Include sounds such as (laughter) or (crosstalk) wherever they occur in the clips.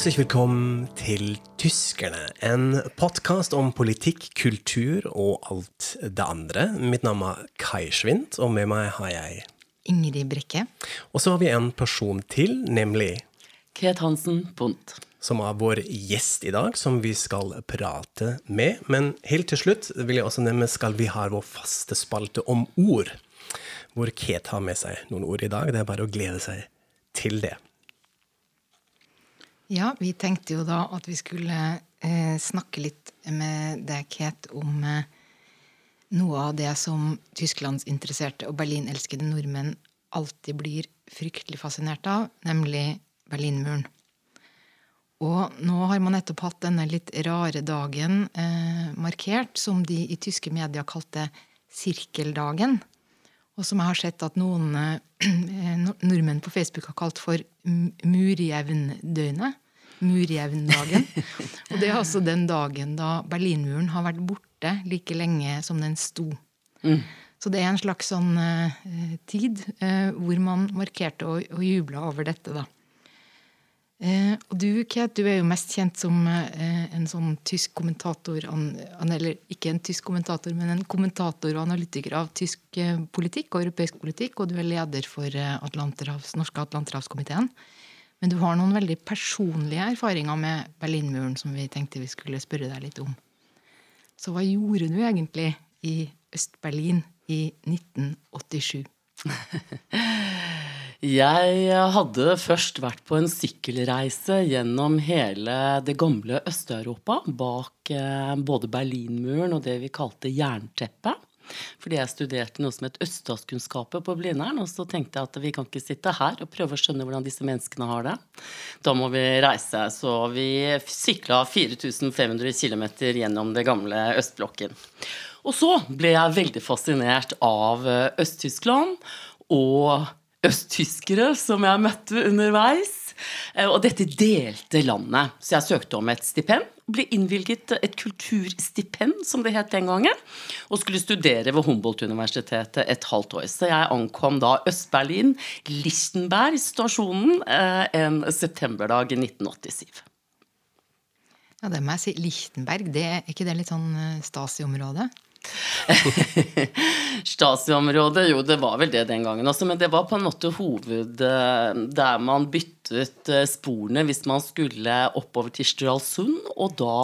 Herzlich willkommen til Tyskerne, en podkast om politikk, kultur og alt det andre. Mitt navn er Kai Schwint, og med meg har jeg Ingrid Brekke. Og så har vi en person til, nemlig Ket Hansen Pundt. Som er vår gjest i dag, som vi skal prate med. Men helt til slutt vil jeg også nevne skal vi ha vår faste spalte om ord. Hvor Ket har med seg noen ord i dag. Det er bare å glede seg til det. Ja, vi tenkte jo da at vi skulle eh, snakke litt med deg, Kate, om eh, noe av det som tysklandsinteresserte og Berlin-elskede nordmenn alltid blir fryktelig fascinert av, nemlig Berlinmuren. Og nå har man nettopp hatt denne litt rare dagen eh, markert, som de i tyske medier kalte sirkeldagen. Og som jeg har sett at noen eh, (clears throat) nordmenn på Facebook har kalt for murjevndøgnet. Murjevndagen. Og det er altså den dagen da Berlinmuren har vært borte like lenge som den sto. Mm. Så det er en slags sånn uh, tid uh, hvor man markerte og, og jubla over dette, da. Uh, og du, Kate, du er jo mest kjent som en sånn tysk kommentator an, Eller ikke en tysk kommentator, men en kommentator og analytiker av tysk politikk og europeisk politikk, og du er leder for Atlanterhavs, norske Atlanterhavskomiteen. Men du har noen veldig personlige erfaringer med Berlinmuren som vi tenkte vi skulle spørre deg litt om. Så hva gjorde du egentlig i Øst-Berlin i 1987? (laughs) Jeg hadde først vært på en sykkelreise gjennom hele det gamle Øst-Europa, bak eh, både Berlinmuren og det vi kalte jernteppet. Fordi jeg studerte noe som het øststatskunnskaper på Blindern. Og så tenkte jeg at vi kan ikke sitte her og prøve å skjønne hvordan disse menneskene har det. Da må vi reise. Så vi sykla 4500 km gjennom det gamle østblokken. Og så ble jeg veldig fascinert av Øst-Tyskland og østtyskere som jeg møtte underveis. Og dette delte landet. Så jeg søkte om et stipend ble innvilget et kulturstipend, som det het den gangen, og skulle studere ved Humboldt-universitetet et halvt år. Så jeg ankom da Øst-Berlin, Lichtenberg, stasjonen, eh, en septemberdag i 1987. Ja, det må jeg si. Lichtenberg, det, er ikke det litt sånn eh, Stasi-område? (laughs) Stasi-området, jo det var vel det den gangen også, men det var på en måte hoved eh, der man byttet eh, sporene hvis man skulle oppover til Stralsund, og da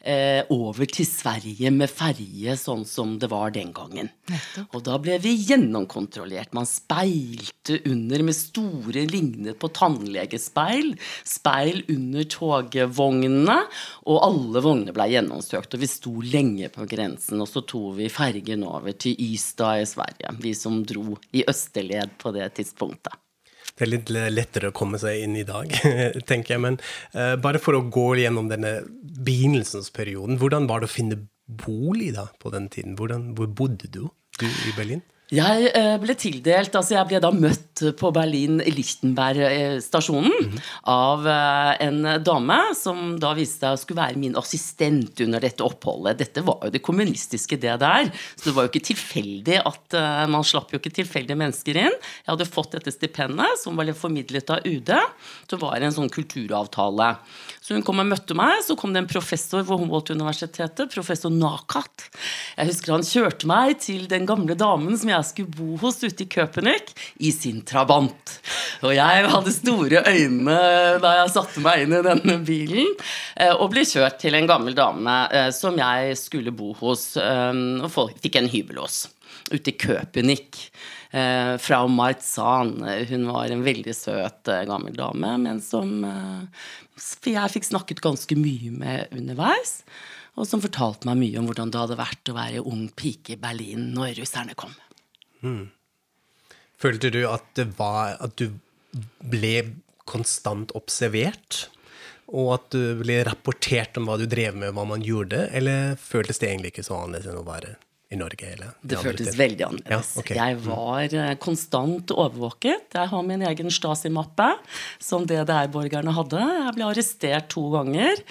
eh, over til Sverige med ferje, sånn som det var den gangen. Og da ble vi gjennomkontrollert. Man speilte under med store, lignet på tannlegespeil, speil under togvognene, og alle vognene ble gjennomsøkt, og vi sto lenge på grensen. og så tok vi fergen over til Ystad i Sverige, vi som dro i østerled på det tidspunktet. Det er litt lettere å komme seg inn i dag, (laughs) tenker jeg. Men uh, bare for å gå gjennom denne begynnelsesperioden, hvordan var det å finne bolig da på den tiden? Hvordan, hvor bodde du, du i Berlin? Jeg eh, ble tildelt Altså, jeg ble da møtt på Berlin-Lichtenberg-stasjonen mm. av eh, en dame som da viste seg å skulle være min assistent under dette oppholdet. Dette var jo det kommunistiske, det der. Så det var jo ikke tilfeldig at eh, Man slapp jo ikke tilfeldige mennesker inn. Jeg hadde fått dette stipendet, som var formidlet av UD. Så var det en sånn kulturavtale. Så hun kom og møtte meg. Så kom det en professor ved Humboldt-universitetet, professor Nakat. Jeg husker han kjørte meg til den gamle damen som jeg skulle bo hos ute i Köpenick, i sin trabant. Og jeg hadde store øyne da jeg satte meg inn i denne bilen, eh, og ble kjørt til en gammel dame eh, som jeg skulle bo hos, eh, og fikk en hybel hos, ute i Köpenick. fra Marzahn. Hun var en veldig søt gammel dame, men som jeg fikk snakket ganske mye med underveis. Og som fortalte meg mye om hvordan det hadde vært å være ung pike i Berlin når russerne kom. Mm. Følte du at, det var, at du ble konstant observert? Og at du ble rapportert om hva du drev med, hva man gjorde? Eller føltes det egentlig ikke så annerledes enn å være i Norge? Eller det føltes veldig annerledes. Ja, okay. Jeg mm. var eh, konstant overvåket. Jeg har min egen Stasi-mappe, som DDR-borgerne hadde. Jeg ble arrestert to ganger.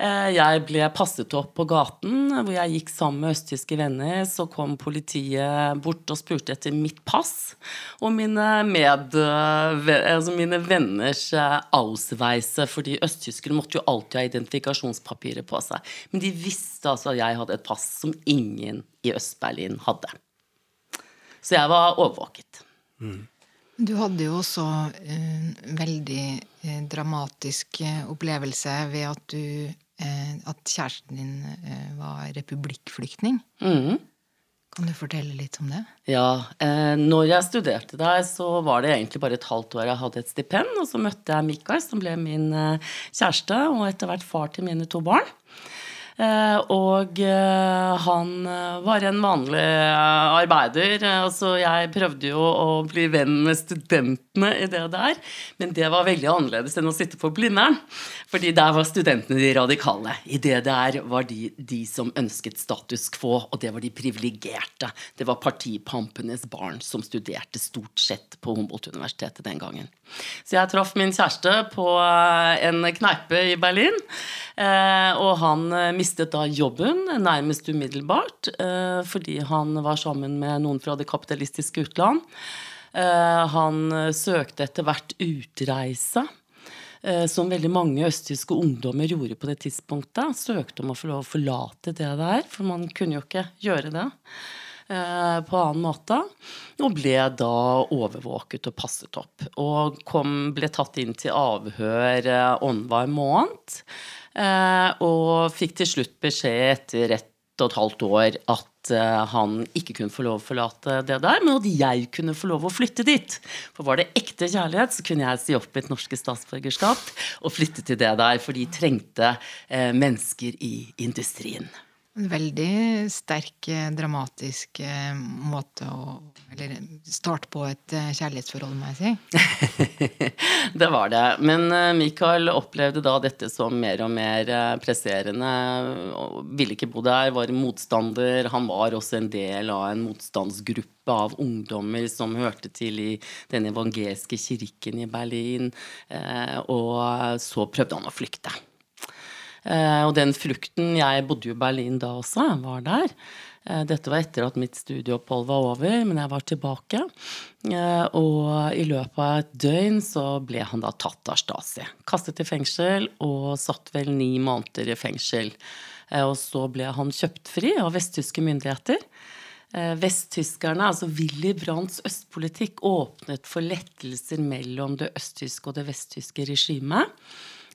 Eh, jeg ble passet opp på gaten hvor jeg gikk sammen med østtyske venner. Så kom politiet bort og spurte etter mitt pass og mine, med, altså mine venners eh, ausweise, fordi østtyskere måtte jo alltid ha identifikasjonspapirer på seg. Men de visste altså at jeg hadde et pass som ingen i Øst-Berlin hadde. Så jeg var overvåket. Mm. Du hadde jo også en veldig eh, dramatisk eh, opplevelse ved at, du, eh, at kjæresten din var republikkflyktning. Mm. Kan du fortelle litt om det? Ja. Eh, når jeg studerte der, så var det egentlig bare et halvt år jeg hadde et stipend. Og så møtte jeg Mikael, som ble min kjæreste, og etter hvert far til mine to barn. Eh, og eh, han eh, var en vanlig arbeider. Altså jeg prøvde jo å bli venn med studentene i det der, men det var veldig annerledes enn å sitte på Blindern. Fordi der var studentene de radikale. I det der var de de som ønsket status quo, og det var de privilegerte. Det var partipampenes barn som studerte stort sett på Humboldt-universitetet den gangen. Så jeg traff min kjæreste på en kneipe i Berlin, og han mistet mistet da jobben nærmest umiddelbart eh, fordi han var sammen med noen fra det kapitalistiske utland. Eh, han søkte etter hvert utreise. Eh, som veldig mange østtyske ungdommer gjorde på det tidspunktet. Søkte om å få lov å forlate det der, for man kunne jo ikke gjøre det på annen måte. Og ble da overvåket og passet opp. Og kom, ble tatt inn til avhør annenhver måned. Eh, og fikk til slutt beskjed etter ett og et halvt år at eh, han ikke kunne få lov å forlate det der, men at jeg kunne få lov å flytte dit. For var det ekte kjærlighet, så kunne jeg si opp mitt norske statsborgerskap og flytte til det der, for de trengte eh, mennesker i industrien. En veldig sterk, eh, dramatisk eh, måte å Eller start på et eh, kjærlighetsforhold, må jeg si. (laughs) det var det. Men Michael opplevde da dette som mer og mer presserende. Ville ikke bo der, var motstander. Han var også en del av en motstandsgruppe av ungdommer som hørte til i den evangeliske kirken i Berlin. Og så prøvde han å flykte. Eh, og den frukten Jeg bodde jo i Berlin da også, var der. Eh, dette var etter at mitt studieopphold var over, men jeg var tilbake. Eh, og i løpet av et døgn så ble han da tatt av Stasi. Kastet i fengsel og satt vel ni måneder i fengsel. Og så ble han kjøpt fri av vesttyske myndigheter. Vesttyskerne, altså Willy Brandts østpolitikk, åpnet for lettelser mellom det østtyske og det vesttyske regimet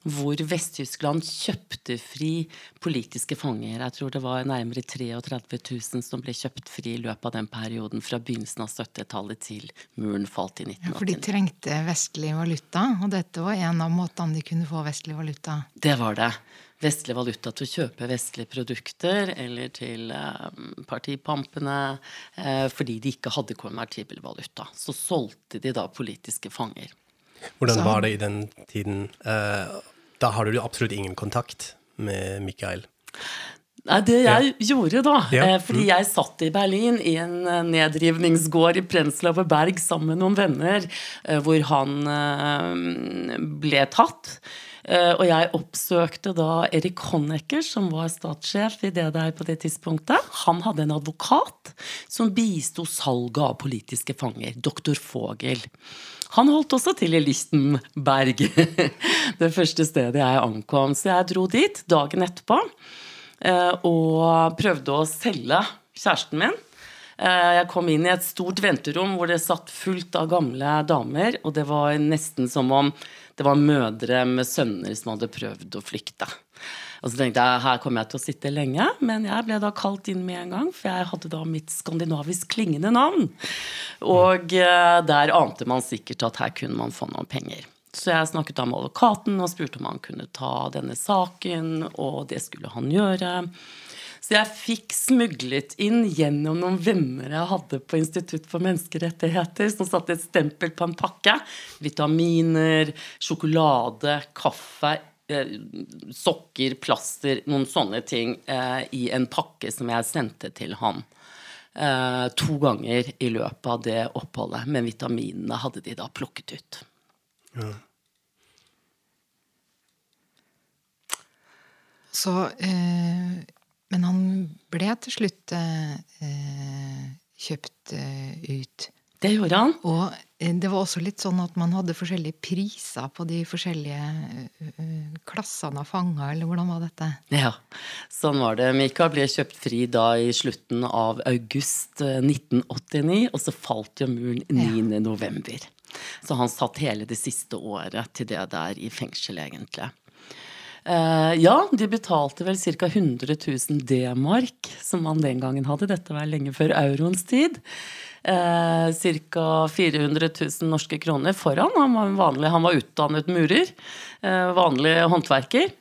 hvor Vest-Tyskland kjøpte fri politiske fanger. Jeg tror det var nærmere 33 000 som ble kjøpt fri i løpet av den perioden fra begynnelsen av 70-tallet til muren falt i 1989. Ja, for de trengte vestlig valuta, og dette var en av måtene de kunne få vestlig valuta? Det var det vestlig valuta til å kjøpe vestlige produkter eller til eh, partipampene eh, fordi de ikke hadde konvertibel valuta. Så solgte de da politiske fanger. Hvordan var det i den tiden? Da har du absolutt ingen kontakt med Mikael. Nei, det jeg ja. gjorde, da ja. eh, Fordi mm. jeg satt i Berlin i en eh, nedrivningsgård i Prenzlauer Berg sammen med noen venner, eh, hvor han eh, ble tatt. Og jeg oppsøkte da Erik Honecker, som var statssjef i det der på det tidspunktet. Han hadde en advokat som bisto salget av politiske fanger, doktor Fogel. Han holdt også til i Lichtenberg, (laughs) det første stedet jeg ankom. Så jeg dro dit dagen etterpå eh, og prøvde å selge kjæresten min. Eh, jeg kom inn i et stort venterom hvor det satt fullt av gamle damer, og det var nesten som om det var mødre med sønner som hadde prøvd å flykte. Og så tenkte jeg her kommer jeg til å sitte lenge, men jeg ble da kalt inn med en gang, for jeg hadde da mitt skandinavisk klingende navn. Og eh, der ante man sikkert at her kunne man få noen penger. Så jeg snakket da med advokaten og spurte om han kunne ta denne saken, og det skulle han gjøre. Så jeg fikk smuglet inn gjennom noen venner jeg hadde på Institutt for menneskerettigheter, som satte et stempel på en pakke. Vitaminer, sjokolade, kaffe, sokker, plaster, noen sånne ting eh, i en pakke som jeg sendte til han. Eh, to ganger i løpet av det oppholdet. Men vitaminene hadde de da plukket ut. Ja. så eh, Men han ble til slutt eh, kjøpt eh, ut. Det gjorde han. Og eh, det var også litt sånn at man hadde forskjellige priser på de forskjellige eh, eh, klassene av fanger, eller hvordan var dette? Ja, sånn var det. Mikael ble kjøpt fri da i slutten av august 1989, og så falt jo muren 9. november. Så han satt hele det siste året til det der i fengsel, egentlig. Uh, ja, de betalte vel ca. 100 000 D-mark, som man den gangen hadde. Dette var lenge før euroens tid. Uh, ca. 400 000 norske kroner foran. Han var, vanlig, han var utdannet murer. Uh, vanlig håndverker.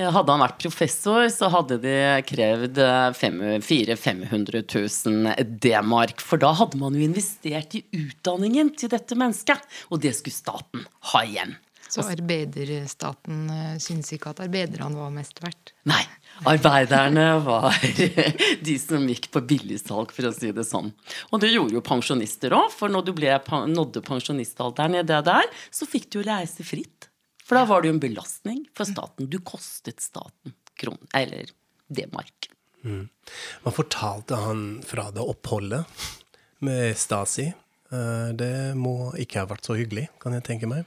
Hadde han vært professor, så hadde de krevd 400 500 000 D-mark. For da hadde man jo investert i utdanningen til dette mennesket, og det skulle staten ha igjen. Så arbeiderstaten uh, syns ikke at arbeiderne var mest verdt? Nei. Arbeiderne var (laughs) de som gikk på billigsalg, for å si det sånn. Og det gjorde jo pensjonister òg, for når du ble, nådde pensjonistalderen i det der, så fikk du jo reise fritt. For da var det jo en belastning for staten. Du kostet staten kron, eller D-mark. Mm. Hva fortalte han fra det oppholdet med Stasi? Eh, det må ikke ha vært så hyggelig, kan jeg tenke meg.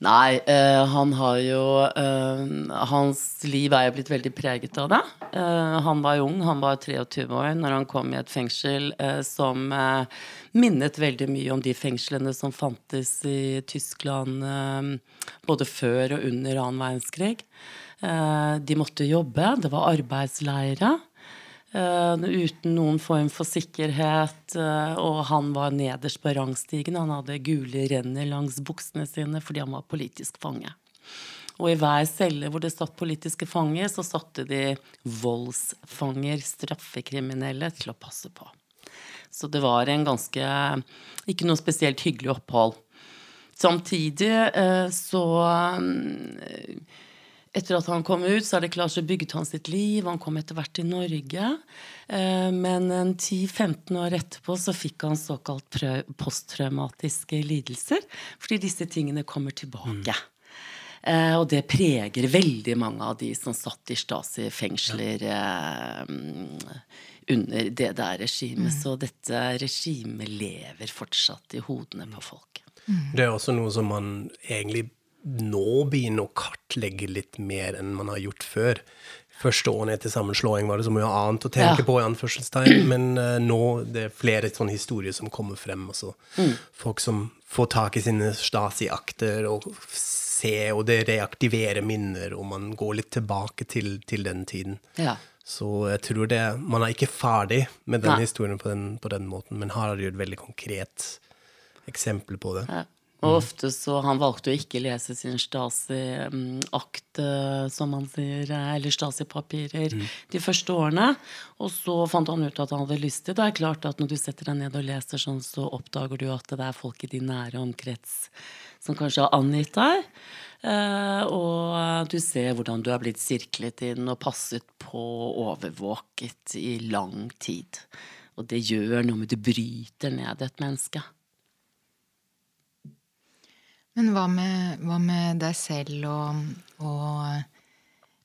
Nei, eh, han har jo eh, Hans liv er jo blitt veldig preget av det. Eh, han var ung, han var 23 år når han kom i et fengsel eh, som eh, minnet veldig mye om de fengslene som fantes i Tyskland eh, både før og under annen verdenskrig. de måtte jobbe, det var arbeidsleire. Uh, uten noen form for sikkerhet. Uh, og han var nederst på rangstigen. Han hadde gule renner langs buksene sine fordi han var politisk fange. Og i hver celle hvor det satt politiske fanger, så satte de voldsfanger, straffekriminelle, til å passe på. Så det var en ganske Ikke noe spesielt hyggelig opphold. Samtidig uh, så etter at han kom ut, så er det klart så bygget han sitt liv. Han kom etter hvert til Norge. Eh, men 10-15 år etterpå så fikk han såkalt posttraumatiske lidelser. Fordi disse tingene kommer tilbake. Mm. Og det preger veldig mange av de som satt i Stasi-fengsler ja. Eh, under det der regimet. Mm. Så dette regimet lever fortsatt i hodene på folk. Mm. Det er også noe som man egentlig nå begynne å kartlegge litt mer enn man har gjort før. Første årene etter sammenslåing var det så mye annet å tenke ja. på, i anførselstegn, (clears throat) men uh, nå det er flere sånne historier som kommer frem. Altså. Mm. Folk som får tak i sine Stasi-akter og ser, og det reaktiverer minner, og man går litt tilbake til, til den tiden. Ja. Så jeg tror det Man er ikke ferdig med den Nei. historien på den, på den, måten, men her har du et veldig konkret eksempel på det. Ja. Og ofte så Han valgte jo ikke lese sin Stasi-akt, som man sier, eller Stasi-papirer, mm. de første årene. Og så fant han ut at han hadde lyst til det. Er klart at når du setter deg ned og leser sånn, så oppdager du at det er folk i din nære omkrets som kanskje har angitt deg. Uh, og du ser hvordan du er blitt sirklet inn og passet på og overvåket i lang tid. Og det gjør noe med Du bryter ned et menneske. Men hva med, hva med deg selv og, og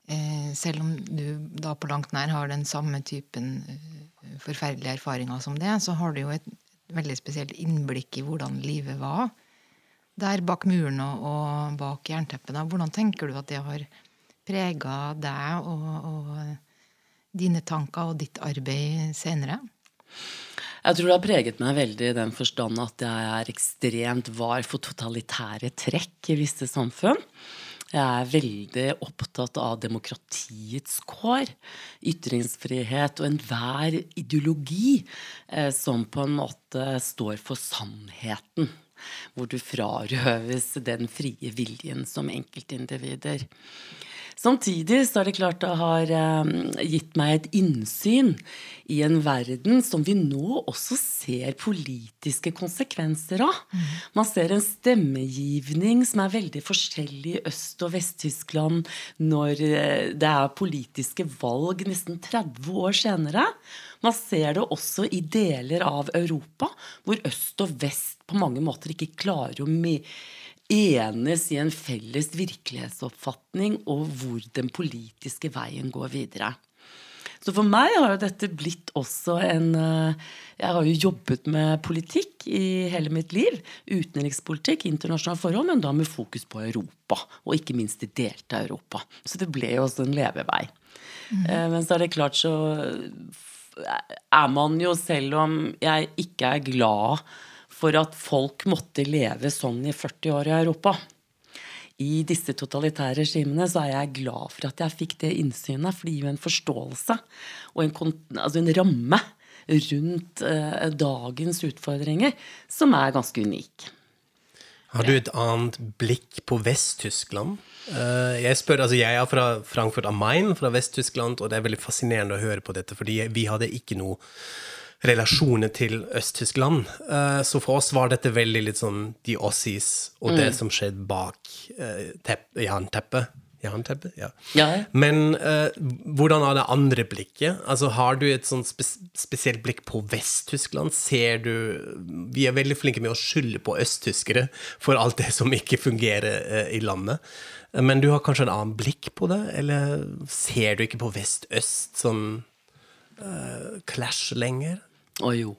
eh, Selv om du da på langt nær har den samme typen uh, forferdelige erfaringer som det, så har du jo et veldig spesielt innblikk i hvordan livet var der bak muren og, og bak jernteppet. Hvordan tenker du at det har prega deg og, og dine tanker og ditt arbeid senere? Jeg tror det har preget meg veldig i den forstand at jeg er ekstremt var for totalitære trekk i visse samfunn. Jeg er veldig opptatt av demokratiets kår, ytringsfrihet og enhver ideologi eh, som på en måte står for sannheten. Hvor du frarøves den frie viljen som enkeltindivider. Samtidig så er det klart det har eh, gitt meg et innsyn i en verden som vi nå også ser politiske konsekvenser av. Mm. Man ser en stemmegivning som er veldig forskjellig i Øst- og Vest-Tyskland når eh, det er politiske valg nesten 30 år senere. Man ser det også i deler av Europa hvor øst og vest på mange måter ikke klarer å enes i en felles virkelighetsoppfatning og hvor den politiske veien går videre. Så for meg har jo dette blitt også en eh, Jeg har jo jobbet med politikk i hele mitt liv. Utenrikspolitikk, internasjonale forhold, men da med fokus på Europa. Og ikke minst i delte Europa. Så det ble jo også en levevei. Mm. Men så er det klart så er man jo, selv om jeg ikke er glad for at folk måtte leve sånn i 40 år i Europa i disse totalitære regimene, så er jeg glad for at jeg fikk det innsynet. For det gir jo en forståelse og en, altså en ramme rundt eh, dagens utfordringer som er ganske unik. Har du et annet blikk på Vest-Tyskland? Uh, jeg spør, altså jeg er fra Frankfurt am Main, fra Vest-Tyskland, og det er veldig fascinerende å høre på dette, fordi vi hadde ikke noe relasjoner til Øst-Tyskland. Uh, så for oss var dette veldig litt sånn de Ossis og mm. det som skjedde bak tepp, jernteppet. Jernteppet? Ja. ja. Men uh, hvordan er det andre blikket? Altså, har du et sånn spes spesielt blikk på Vest-Tyskland? Ser du Vi er veldig flinke med å skylde på østtyskere for alt det som ikke fungerer i landet. Men du har kanskje en annen blikk på det? Eller ser du ikke på vest-øst som clash lenger? Å jo.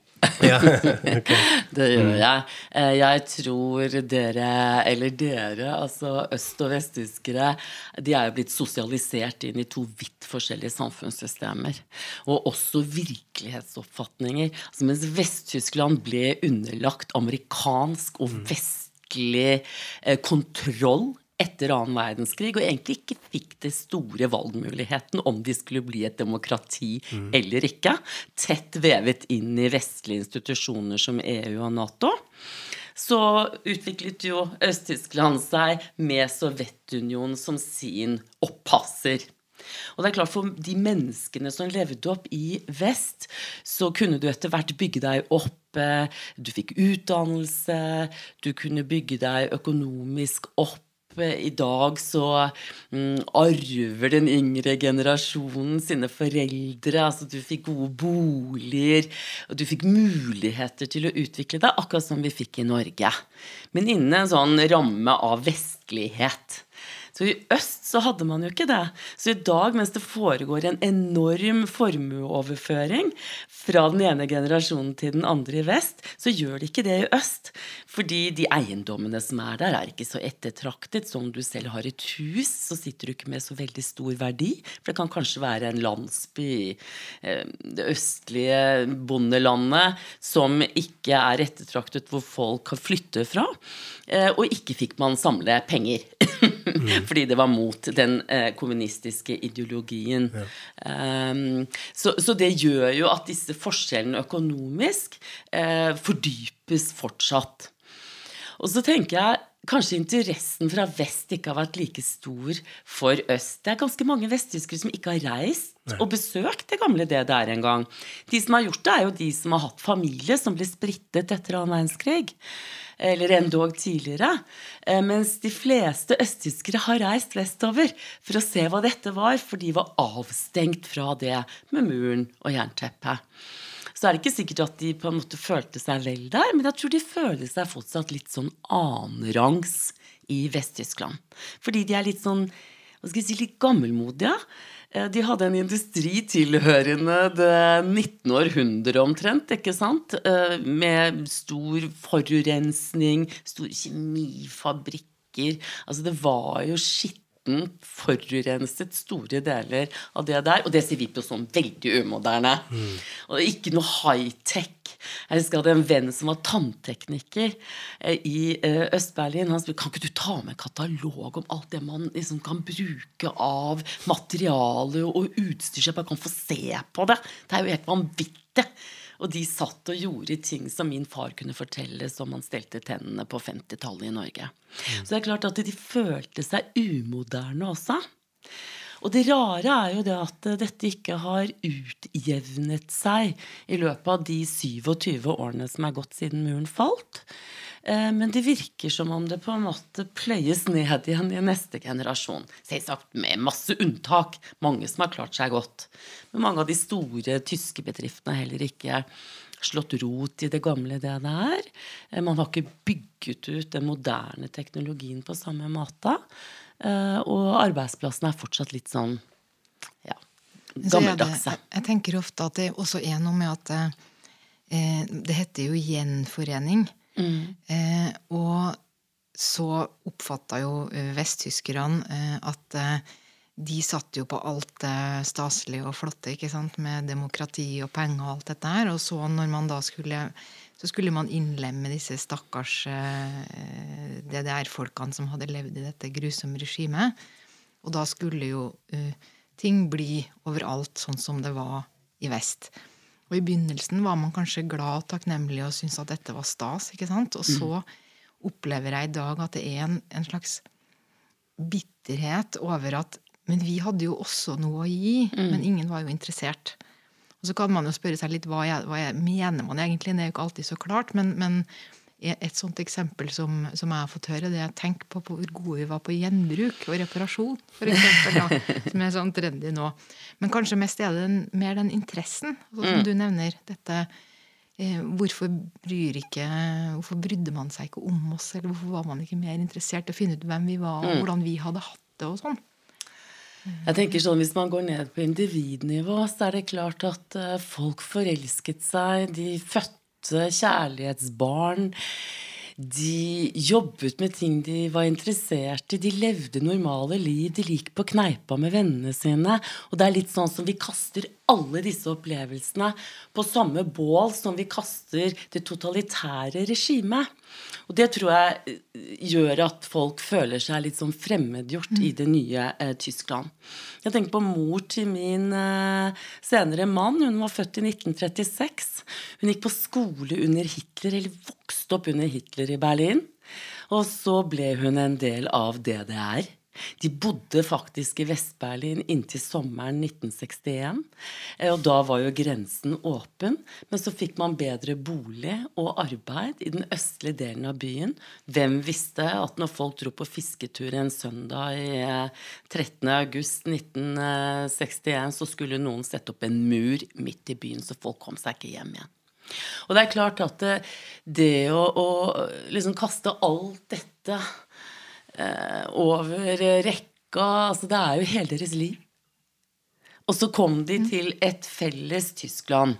ja, (laughs) okay. Det gjør mm. jeg. Eh, jeg tror dere, eller dere, altså øst- og vesttyskere, de er jo blitt sosialisert inn i to vidt forskjellige samfunnssystemer. Og også virkelighetsoppfatninger. Altså, mens Vest-Tyskland ble underlagt amerikansk og mm. vestlig eh, kontroll etter annen verdenskrig, og egentlig ikke fikk det store valgmuligheten om de skulle bli et demokrati mm. eller ikke. Tett vevet inn i vestlige institusjoner som EU og Nato. Så utviklet jo Øst-Tyskland seg med Sovjetunionen som sin oppasser. Og det er klart For de menneskene som levde opp i vest, så kunne du etter hvert bygge deg opp. Eh, du fikk utdannelse, du kunne bygge deg økonomisk opp i dag så mm, arver den yngre generasjonen sine foreldre. altså Du fikk gode boliger, og du fikk muligheter til å utvikle deg, akkurat som vi fikk i Norge. Men innen en sånn ramme av vestlighet. Så i øst så hadde man jo ikke det. Så i dag, mens det foregår en enorm formueoverføring fra den ene generasjonen til den andre i vest, så gjør de ikke det i øst. Fordi de eiendommene som er der, er ikke så ettertraktet. Så om du selv har et hus, så sitter du ikke med så veldig stor verdi. For det kan kanskje være en landsby i eh, det østlige bondelandet som ikke er ettertraktet, hvor folk kan flytte fra. Eh, og ikke fikk man samle penger. (laughs) mm. Fordi det var mot den eh, kommunistiske ideologien. Ja. Um, så, så, det gjør jo at disse forskjellene økonomisk fordypes fortsatt. Og så tenker jeg kanskje interessen fra vest ikke har vært like stor for øst. Det er ganske mange vesttyskere som ikke har reist Nei. og besøkt det gamle DDR engang. De som har gjort det, er jo de som har hatt familie som ble sprittet etter annen verdenskrig. Eller endog tidligere. Eh, mens de fleste østtyskere har reist vestover for å se hva dette var, for de var avstengt fra det med muren og jernteppet så er det ikke sikkert at de på en måte følte seg vel der, men jeg tror de føler seg fortsatt litt sånn annenrangs i Vest-Tyskland. Fordi de er litt sånn hva skal jeg si, litt gammelmodige. Eh, de hadde en industri tilhørende det 19. århundre omtrent, ikke sant? Eh, med stor forurensning, store kjemifabrikker. Altså det var jo skitt uten forurenset store deler av det der. Og det ser vi på som veldig umoderne. Mm. Og ikke noe high-tech. Jeg husker jeg hadde en venn som var tanntekniker eh, i eh, Øst-Berlin. Han spurte kan ikke du ta med katalog om alt det man liksom kan bruke av materiale og utstyr, så jeg bare kan få se på det. Det er jo helt vanvittig. Og de satt og gjorde ting som min far kunne fortelle som han stelte tennene på 50-tallet i Norge. Mm. Så det er klart at de følte seg umoderne også. Og det rare er jo det at dette ikke har utjevnet seg i løpet av de 27 årene som er gått siden muren falt. Eh, men det virker som om det på en måte pløyes ned igjen i neste generasjon. Selvsagt med masse unntak. Mange som har klart seg godt. Men mange av de store tyske bedriftene har heller ikke slått rot i det gamle det det er. man har ikke bygget ut den moderne teknologien på samme måte. Eh, og arbeidsplassene er fortsatt litt sånn ja, gammeldagse. Jeg, jeg, tenker ofte at det også er noe med at eh, det heter jo gjenforening. Mm. Eh, og så oppfatta jo vesttyskerne eh, at eh, de satt jo på alt det staselige og flotte, ikke sant, med demokrati og penger og alt dette her. Og så når man da skulle så skulle man innlemme disse stakkars eh, DDR-folkene som hadde levd i dette grusomme regimet. Og da skulle jo ting bli overalt sånn som det var i vest. Og i begynnelsen var man kanskje glad og takknemlig og syntes at dette var stas. ikke sant? Og så opplever jeg i dag at det er en, en slags bitterhet over at men vi hadde jo også noe å gi, mm. men ingen var jo interessert. Og så kan man jo spørre seg litt hva, jeg, hva jeg, mener man egentlig. Det er jo ikke alltid så klart. Men, men et sånt eksempel som, som, jeg har fått høre, det er tenk på, på hvor gode vi var på gjenbruk og reparasjon. For eksempel, da, (laughs) som er sånn trendy nå. Men kanskje mest er det den, mer den interessen, sånn som mm. du nevner. dette eh, Hvorfor, ikke, hvorfor brydde man seg ikke om oss? Eller hvorfor var man ikke mer interessert i å finne ut hvem vi var, og mm. hvordan vi hadde hatt det? og sånn? Jeg tenker sånn, Hvis man går ned på individnivå, så er det klart at eh, folk forelsket seg. De fødte kjærlighetsbarn. De jobbet med ting de var interessert i. De levde normale liv. De gikk på kneipa med vennene sine. Og det er litt sånn som vi kaster alle disse opplevelsene på samme bål som vi kaster det totalitære regimet. Og det tror jeg eh, gjør at folk føler seg litt sånn fremmedgjort mm. i det nye eh, Tyskland. Jeg tenker på mor til min eh, senere mann. Hun var født i 1936. Hun gikk på skole under Hitler, eller vokste opp under Hitler i Berlin. Og så ble hun en del av DDR. De bodde faktisk i Vest-Berlin inntil sommeren 1961. Eh, og da var jo grensen åpen. Men så fikk man bedre bolig og arbeid i den østlige delen av byen. Hvem visste at når folk dro på fisketur en søndag i 13. Eh, august 1961, så skulle noen sette opp en mur midt i byen, så folk kom seg ikke hjem igjen. Og det er klart at det, det å, å liksom kaste alt dette Eh, over rekka. Altså, det er jo hele deres liv. Og så kom de mm. til et felles Tyskland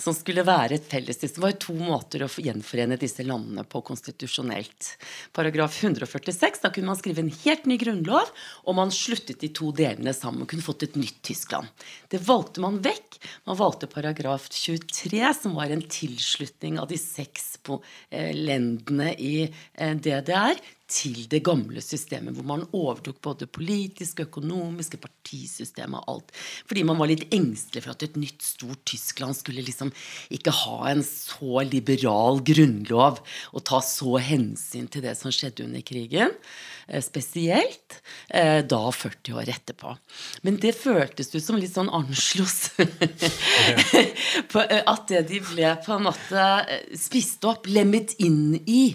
som skulle være et felles Det var to måter å gjenforene disse landene på konstitusjonelt. Paragraf 146, da kunne man skrive en helt ny grunnlov, og man sluttet de to delene sammen og kunne fått et nytt Tyskland. Det valgte man vekk. Man valgte paragraf 23, som var en tilslutning av de seks eh, lendene i eh, DDR til det gamle systemet, hvor man overtok både politiske, økonomiske, partisystemet og alt. Fordi man var litt engstelig for at et nytt, stort Tyskland skulle liksom ikke ha en så liberal grunnlov og ta så hensyn til det som skjedde under krigen. Eh, spesielt eh, da 40 år etterpå. Men det føltes ut som litt sånn anslås. (laughs) Eh, at det de ble på en måte spist opp, lemmet inn i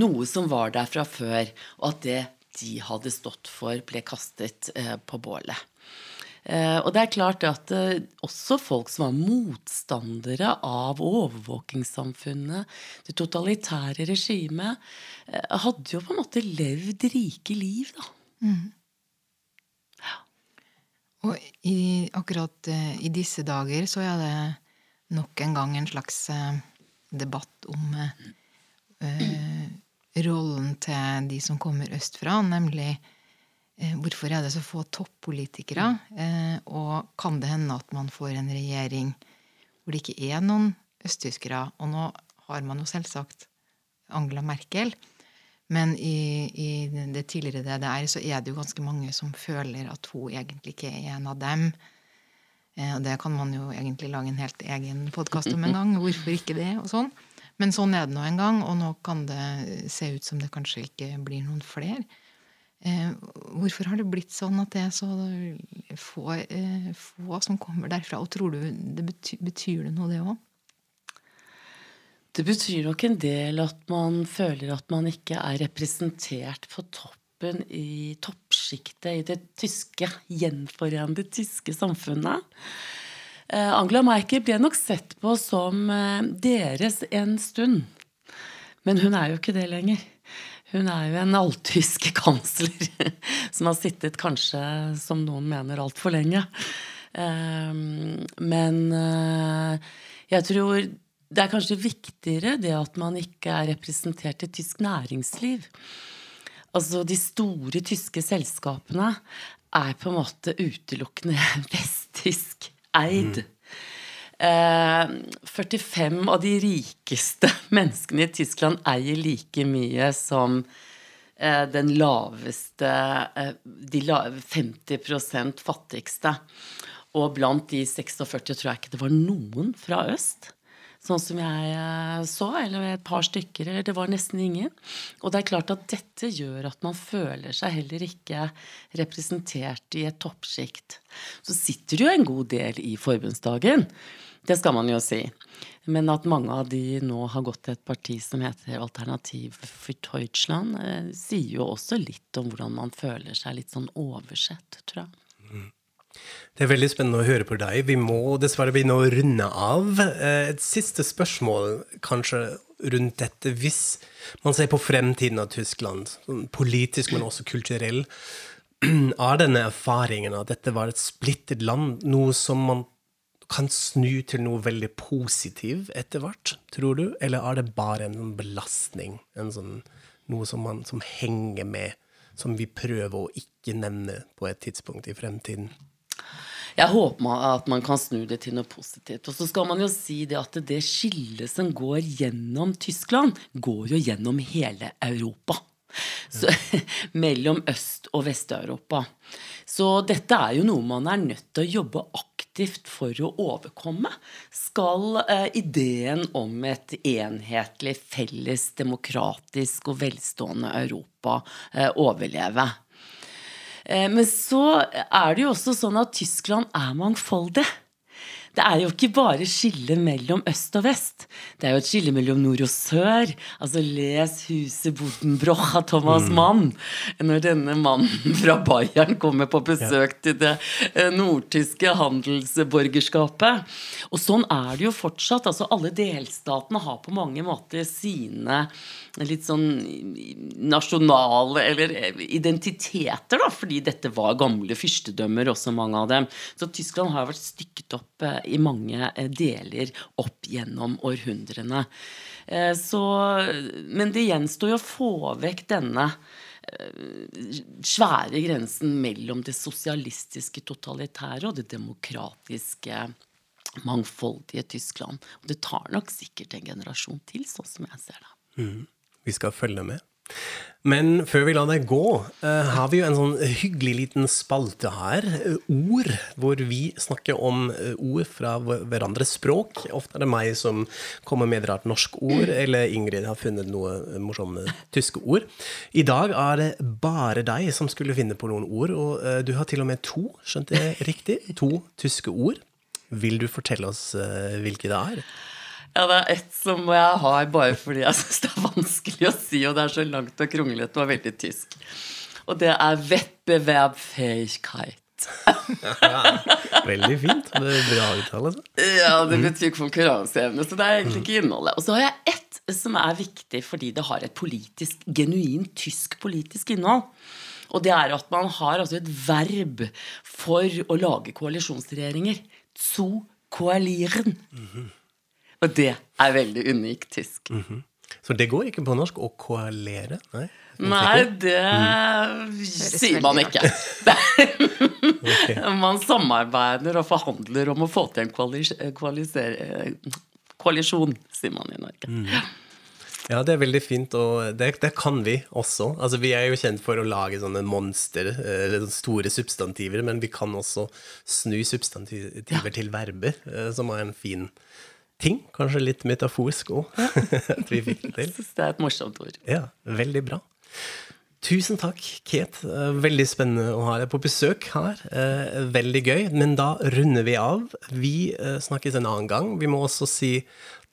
noe som var der fra før, og at det de hadde stått for, ble kastet på bålet. Eh, og det er klart at eh, også folk som var motstandere av overvåkingssamfunnet, det totalitære regimet, eh, hadde jo på en måte levd rike liv, da. Mm. Ja. Og i, akkurat i disse dager så er det nok en gang en slags debatt om eh, rollen til de som kommer østfra, nemlig hvorfor er det så få toppolitikere? Eh, og kan det hende at man får en regjering hvor det ikke er noen østtyskere? Og nå har man jo selvsagt Angela Merkel. Men i, i det tidligere DDR så er det jo ganske mange som føler at hun egentlig ikke er en av dem. Eh, og det kan man jo egentlig lage en helt egen podkast om en gang. Hvorfor ikke det? og sånn. Men sånn er det nå en gang, og nå kan det se ut som det kanskje ikke blir noen flere. Eh, hvorfor har det blitt sånn at det er så få, eh, få som kommer derfra? Og tror du det betyr, betyr det noe, det òg? Det betyr nok en del at man føler at man ikke er representert på toppen i toppsjiktet i det tyske, gjenforente tyske samfunnet. Eh, Angela Merkel ble nok sett på som eh, deres en stund. Men hun er jo ikke det lenger. Hun er jo en alltysk (laughs) kansler som har sittet kanskje, som noen mener, altfor lenge. Men jeg tror det er kanskje viktigere det at man ikke er representert i tysk næringsliv. Altså, de store tyske selskapene er på en måte utelukkende (laughs) vesttysk eid. Mm. Eh, 45 av de rikeste (laughs) menneskene i Tyskland eier like mye som eh, den laveste eh, De 50% fattigste. Og blant de 46 tror jeg ikke det var noen fra øst sånn som jeg eh, så, eller et par stykker, eller det var nesten ingen. Og det er klart at dette gjør at man føler seg heller ikke representert i et toppsjikt. Så sitter det jo en god del i forbundsdagen. Det skal man jo si. Men at mange av de nå har gått til et parti som heter Alternativ for Deutschland, eh, sier jo også litt om hvordan man føler seg litt sånn oversett, tror jeg. Det er veldig spennende å høre på deg. Vi må dessverre begynne å runde av. Eh, et siste spørsmål kanskje rundt dette. Hvis man ser på fremtiden av Tyskland, sånn politisk, men også kulturell, (clears throat) er denne erfaringen at dette var et splittet land noe som man kan snu til noe veldig positivt etter hvert, tror du? Eller er det bare en belastning? En sånn, noe som, man, som henger med, som vi prøver å ikke nevne på et tidspunkt i fremtiden? Jeg håper at man kan snu det til noe positivt. Og så skal man jo si det at det skillet som går gjennom Tyskland, går jo gjennom hele Europa. Så, (laughs) mellom Øst- og Vest-Europa. Så dette er jo noe man er nødt til å jobbe aktivt for å overkomme. Skal eh, ideen om et enhetlig, felles, demokratisk og velstående Europa eh, overleve? Eh, men så er det jo også sånn at Tyskland er mangfoldig. Det er jo ikke bare skille mellom øst og vest. Det er jo et skille mellom nord og sør. Altså les Huset Bodenbroch av Thomas mm. Mann. Når denne mannen (laughs) fra Bayern kommer på besøk til det eh, nordtyske handelsborgerskapet. Og sånn er det jo fortsatt. Altså alle delstatene har på mange måter sine litt sånn nasjonale eller eh, identiteter, da, fordi dette var gamle fyrstedømmer, også mange av dem. Så Tyskland har vært stykket opp eh, i mange eh, deler opp gjennom århundrene. Så, men det gjenstår jo å få vekk denne svære grensen mellom det sosialistiske totalitære og det demokratiske mangfoldige Tyskland. Og det tar nok sikkert en generasjon til, sånn som jeg ser det. Mm vi skal følge med. Men før vi lar deg gå, uh, har vi jo en sånn hyggelig liten spalte her. Ord, hvor vi snakker om uh, ord fra hverandres språk. Ofte er det meg som kommer med et rart norsk ord, eller Ingrid har funnet noe morsomme tyske ord. I dag er det bare deg som skulle finne på noen ord, og du har til og med to, skjønte jeg riktig? To tyske ord. Vil du fortelle oss hvilke det er? Ja, det er ett som jeg har bare fordi jeg syns det er vanskelig å si, og det er så langt og kronglete og veldig tysk. Og det er Wettbewerbfähigkeit. ja, (laughs) veldig fint. Det er bra uttale. Ja, det betyr konkurranseevne. Så det er egentlig ikke innholdet. Og så har jeg ett som er viktig fordi det har et politisk, genuint tysk politisk innhold. Og det er at man har altså et verb for å lage koalisjonsregjeringer. Zu koalieren. Mm -hmm. Og det er veldig unikt tysk. Mm -hmm. Så det går ikke på norsk å koalere? Nei, Nei det mm. sier man ikke. (laughs) okay. Man samarbeider og forhandler om å få til en koalisjon, sier man i Norge. Mm. Ja, det er veldig fint, og det, det, kan vi også. Altså, vi er jo kjent for å lage sånne monster, eller store substantiver, men vi kan også snu substantiver ja. til verber, eh, som er en fin ting. Kanskje litt metaforsk òg. (laughs) at vi fikk det til. Det er et morsomt ord. Ja, veldig bra. Tusen takk, Kate. Eh, veldig spennende å ha deg på besøk her. Eh, veldig gøy. Men da runder vi av. Vi eh, snakkes en annen gang. Vi må også si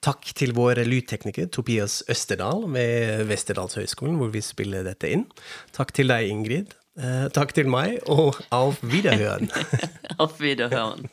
takk til vår lydtekniker Tobias Østerdal ved Westerdalshøgskolen, hvor vi spiller dette inn. Takk til deg, Ingrid. Takk til meg, og auf Wiederhören. (laughs) auf Wiederhören.